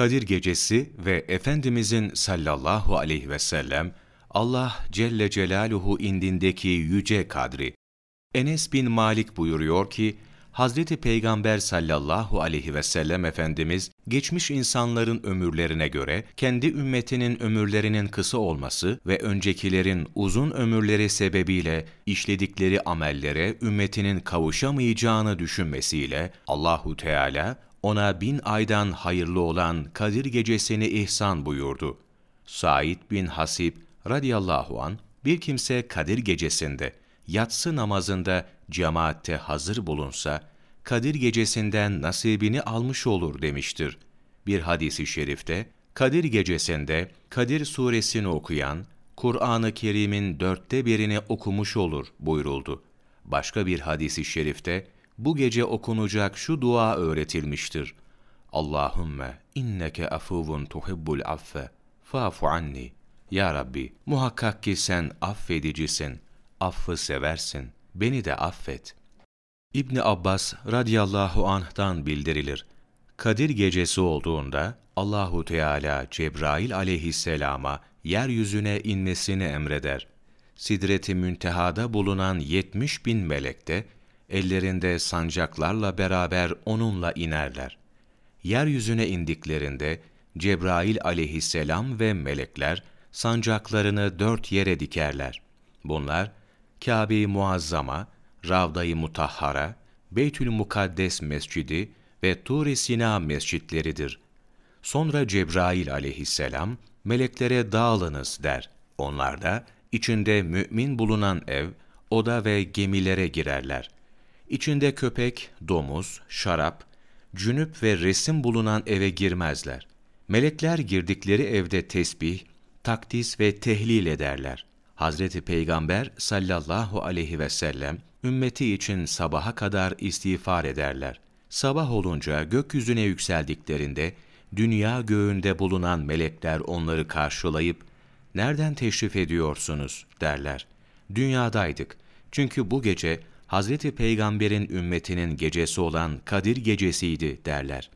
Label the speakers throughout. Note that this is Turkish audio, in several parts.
Speaker 1: Kadir Gecesi ve Efendimizin sallallahu aleyhi ve sellem Allah Celle Celaluhu indindeki yüce kadri. Enes bin Malik buyuruyor ki, Hazreti Peygamber sallallahu aleyhi ve sellem Efendimiz, geçmiş insanların ömürlerine göre kendi ümmetinin ömürlerinin kısa olması ve öncekilerin uzun ömürleri sebebiyle işledikleri amellere ümmetinin kavuşamayacağını düşünmesiyle Allahu Teala ona bin aydan hayırlı olan Kadir gecesini ihsan buyurdu. Said bin Hasib radıyallahu an bir kimse Kadir gecesinde yatsı namazında cemaatte hazır bulunsa, Kadir gecesinden nasibini almış olur demiştir. Bir hadisi şerifte, Kadir gecesinde Kadir suresini okuyan, Kur'an-ı Kerim'in dörtte birini okumuş olur buyuruldu. Başka bir hadisi şerifte, bu gece okunacak şu dua öğretilmiştir. Allahümme inneke afuvun tuhibbul affe, fa'fu anni. Ya Rabbi, muhakkak ki sen affedicisin, affı seversin, beni de affet. İbni Abbas radıyallahu anh'tan bildirilir. Kadir gecesi olduğunda Allahu Teala Cebrail aleyhisselama yeryüzüne inmesini emreder. Sidret-i Münteha'da bulunan yetmiş bin melek de ellerinde sancaklarla beraber onunla inerler. Yeryüzüne indiklerinde Cebrail aleyhisselam ve melekler sancaklarını dört yere dikerler. Bunlar Kâbe-i Muazzama, Ravda-i Mutahhara, Beytül Mukaddes Mescidi ve Tur-i Sina mescitleridir. Sonra Cebrail aleyhisselam, meleklere dağılınız der. Onlar da içinde mümin bulunan ev, oda ve gemilere girerler. İçinde köpek, domuz, şarap, cünüp ve resim bulunan eve girmezler. Melekler girdikleri evde tesbih, takdis ve tehlil ederler. Hazreti Peygamber sallallahu aleyhi ve sellem ümmeti için sabaha kadar istiğfar ederler. Sabah olunca gökyüzüne yükseldiklerinde dünya göğünde bulunan melekler onları karşılayıp "Nereden teşrif ediyorsunuz?" derler. "Dünyadaydık. Çünkü bu gece Hazreti Peygamber'in ümmetinin gecesi olan Kadir gecesiydi." derler.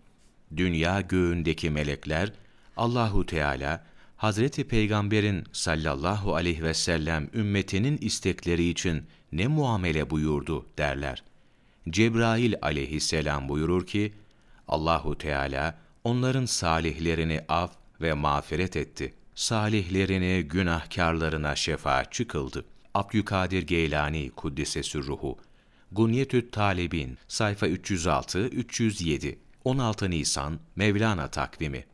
Speaker 1: Dünya göğündeki melekler Allahu Teala Hazreti Peygamber'in sallallahu aleyhi ve sellem ümmetinin istekleri için ne muamele buyurdu derler. Cebrail aleyhisselam buyurur ki, Allahu Teala onların salihlerini af ve mağfiret etti. Salihlerini günahkarlarına şefaatçi kıldı. Abdülkadir Geylani Kuddise Sürruhu Gunyetü't Talibin sayfa 306-307 16 Nisan Mevlana takvimi